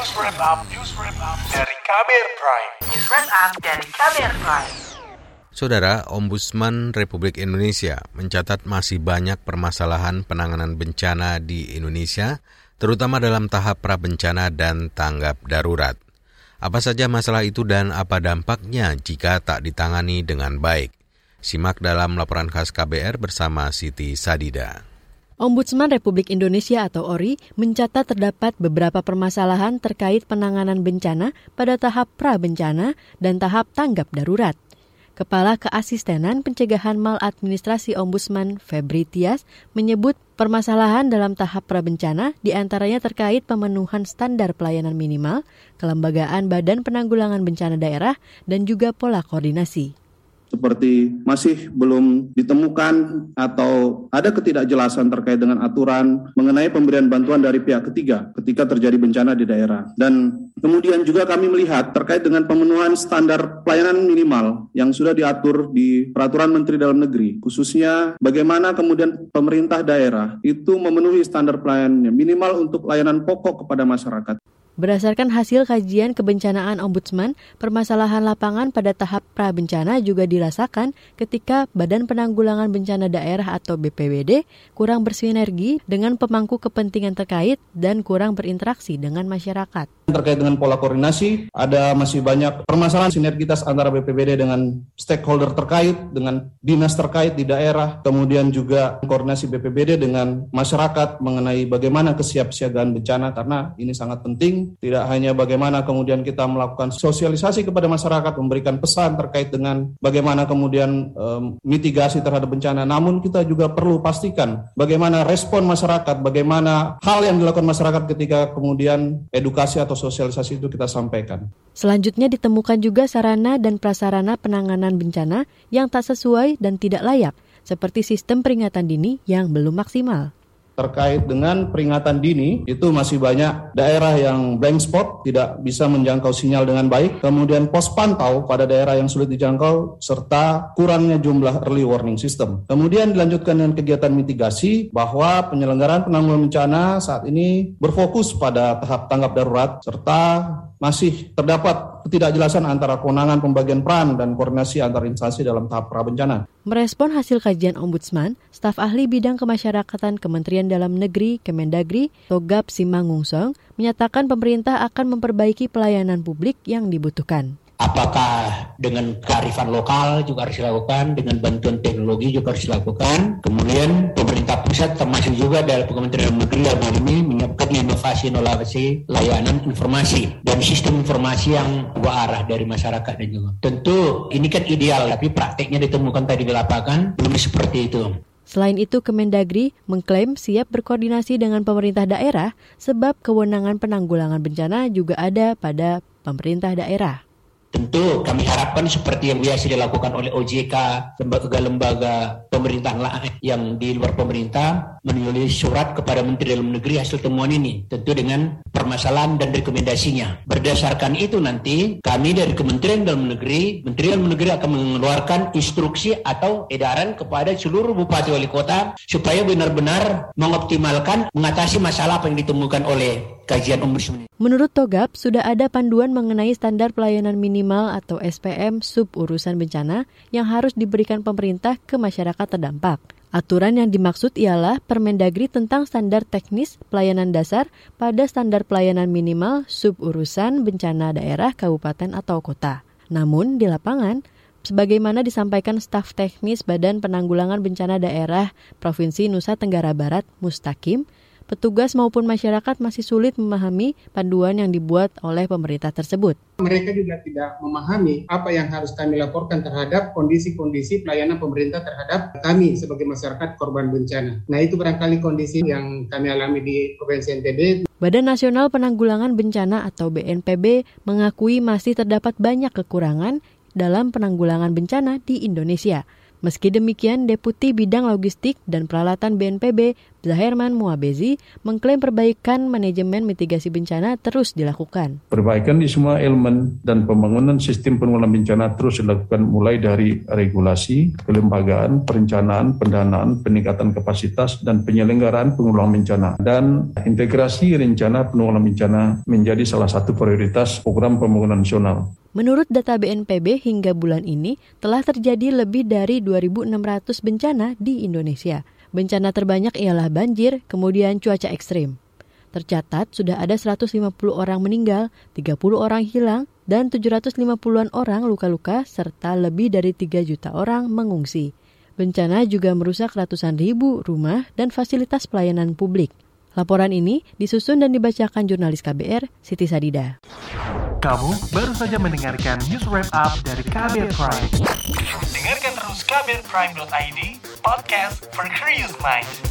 News Wrap Up, News Wrap Up dari Kamer Prime. News Wrap Up dari Kamer Prime. Saudara, Ombudsman Republik Indonesia mencatat masih banyak permasalahan penanganan bencana di Indonesia, terutama dalam tahap prabencana dan tanggap darurat. Apa saja masalah itu dan apa dampaknya jika tak ditangani dengan baik? Simak dalam laporan khas KBR bersama Siti Sadida. Ombudsman Republik Indonesia atau ORI mencatat terdapat beberapa permasalahan terkait penanganan bencana pada tahap pra-bencana dan tahap tanggap darurat. Kepala Keasistenan Pencegahan Maladministrasi Ombudsman Febri Tias menyebut permasalahan dalam tahap prabencana di antaranya terkait pemenuhan standar pelayanan minimal, kelembagaan Badan Penanggulangan Bencana Daerah, dan juga pola koordinasi seperti masih belum ditemukan atau ada ketidakjelasan terkait dengan aturan mengenai pemberian bantuan dari pihak ketiga ketika terjadi bencana di daerah. Dan kemudian juga kami melihat terkait dengan pemenuhan standar pelayanan minimal yang sudah diatur di Peraturan Menteri Dalam Negeri, khususnya bagaimana kemudian pemerintah daerah itu memenuhi standar pelayanannya minimal untuk layanan pokok kepada masyarakat. Berdasarkan hasil kajian kebencanaan Ombudsman, permasalahan lapangan pada tahap prabencana juga dirasakan ketika Badan Penanggulangan Bencana Daerah atau BPBD kurang bersinergi dengan pemangku kepentingan terkait dan kurang berinteraksi dengan masyarakat. Terkait dengan pola koordinasi, ada masih banyak permasalahan sinergitas antara BPBD dengan stakeholder terkait, dengan dinas terkait di daerah, kemudian juga koordinasi BPBD dengan masyarakat mengenai bagaimana kesiapsiagaan bencana, karena ini sangat penting. Tidak hanya bagaimana kemudian kita melakukan sosialisasi kepada masyarakat, memberikan pesan terkait dengan bagaimana kemudian um, mitigasi terhadap bencana, namun kita juga perlu pastikan bagaimana respon masyarakat, bagaimana hal yang dilakukan masyarakat ketika kemudian edukasi atau sosialisasi itu kita sampaikan. Selanjutnya ditemukan juga sarana dan prasarana penanganan bencana yang tak sesuai dan tidak layak, seperti sistem peringatan dini yang belum maksimal terkait dengan peringatan dini itu masih banyak daerah yang blank spot tidak bisa menjangkau sinyal dengan baik. Kemudian pos pantau pada daerah yang sulit dijangkau serta kurangnya jumlah early warning system. Kemudian dilanjutkan dengan kegiatan mitigasi bahwa penyelenggaraan penanggulangan bencana saat ini berfokus pada tahap tanggap darurat serta masih terdapat ketidakjelasan antara kewenangan pembagian peran dan koordinasi antar instansi dalam tahap prabencana. Merespon hasil kajian Ombudsman, staf ahli bidang kemasyarakatan Kementerian Dalam Negeri Kemendagri, Togap Simangungsong, menyatakan pemerintah akan memperbaiki pelayanan publik yang dibutuhkan. Apakah dengan kearifan lokal juga harus dilakukan, dengan bantuan teknologi juga harus dilakukan. Kemudian pemerintah pusat termasuk juga dari Kementerian Negeri hal ini menyiapkan inovasi-inovasi layanan informasi dan sistem informasi yang dua arah dari masyarakat dan juga. Tentu ini kan ideal, tapi prakteknya ditemukan tadi di lapangan belum seperti itu. Selain itu, Kemendagri mengklaim siap berkoordinasi dengan pemerintah daerah sebab kewenangan penanggulangan bencana juga ada pada pemerintah daerah. Tentu kami harapkan seperti yang biasa dilakukan oleh OJK, lembaga-lembaga pemerintah lain yang di luar pemerintah menulis surat kepada Menteri Dalam Negeri hasil temuan ini. Tentu dengan permasalahan dan rekomendasinya. Berdasarkan itu nanti kami dari Kementerian Dalam Negeri, Menteri Dalam Negeri akan mengeluarkan instruksi atau edaran kepada seluruh bupati wali kota supaya benar-benar mengoptimalkan mengatasi masalah apa yang ditemukan oleh kajian. Menurut Togap, sudah ada panduan mengenai standar pelayanan minimal atau SPM sub urusan bencana yang harus diberikan pemerintah ke masyarakat terdampak. Aturan yang dimaksud ialah Permendagri tentang standar teknis pelayanan dasar pada standar pelayanan minimal sub urusan bencana daerah, kabupaten, atau kota. Namun, di lapangan, sebagaimana disampaikan staf teknis Badan Penanggulangan Bencana Daerah Provinsi Nusa Tenggara Barat, Mustakim, petugas maupun masyarakat masih sulit memahami panduan yang dibuat oleh pemerintah tersebut. Mereka juga tidak memahami apa yang harus kami laporkan terhadap kondisi-kondisi pelayanan pemerintah terhadap kami sebagai masyarakat korban bencana. Nah itu barangkali kondisi yang kami alami di Provinsi NTB. Badan Nasional Penanggulangan Bencana atau BNPB mengakui masih terdapat banyak kekurangan dalam penanggulangan bencana di Indonesia. Meski demikian, Deputi Bidang Logistik dan Peralatan BNPB, Zaherman Muabezi, mengklaim perbaikan manajemen mitigasi bencana terus dilakukan. Perbaikan di semua elemen dan pembangunan sistem penanggulangan bencana terus dilakukan mulai dari regulasi, kelembagaan, perencanaan, pendanaan, peningkatan kapasitas, dan penyelenggaraan penanggulangan bencana. Dan integrasi rencana penanggulangan bencana menjadi salah satu prioritas program pembangunan nasional. Menurut data BNPB hingga bulan ini telah terjadi lebih dari 2.600 bencana di Indonesia. Bencana terbanyak ialah banjir, kemudian cuaca ekstrim. Tercatat sudah ada 150 orang meninggal, 30 orang hilang, dan 750-an orang luka-luka serta lebih dari 3 juta orang mengungsi. Bencana juga merusak ratusan ribu rumah dan fasilitas pelayanan publik. Laporan ini disusun dan dibacakan jurnalis KBR Siti Sadida. Kamu baru saja mendengarkan news wrap up dari KBR Prime. Dengarkan terus kbrprime.id, podcast for curious mind.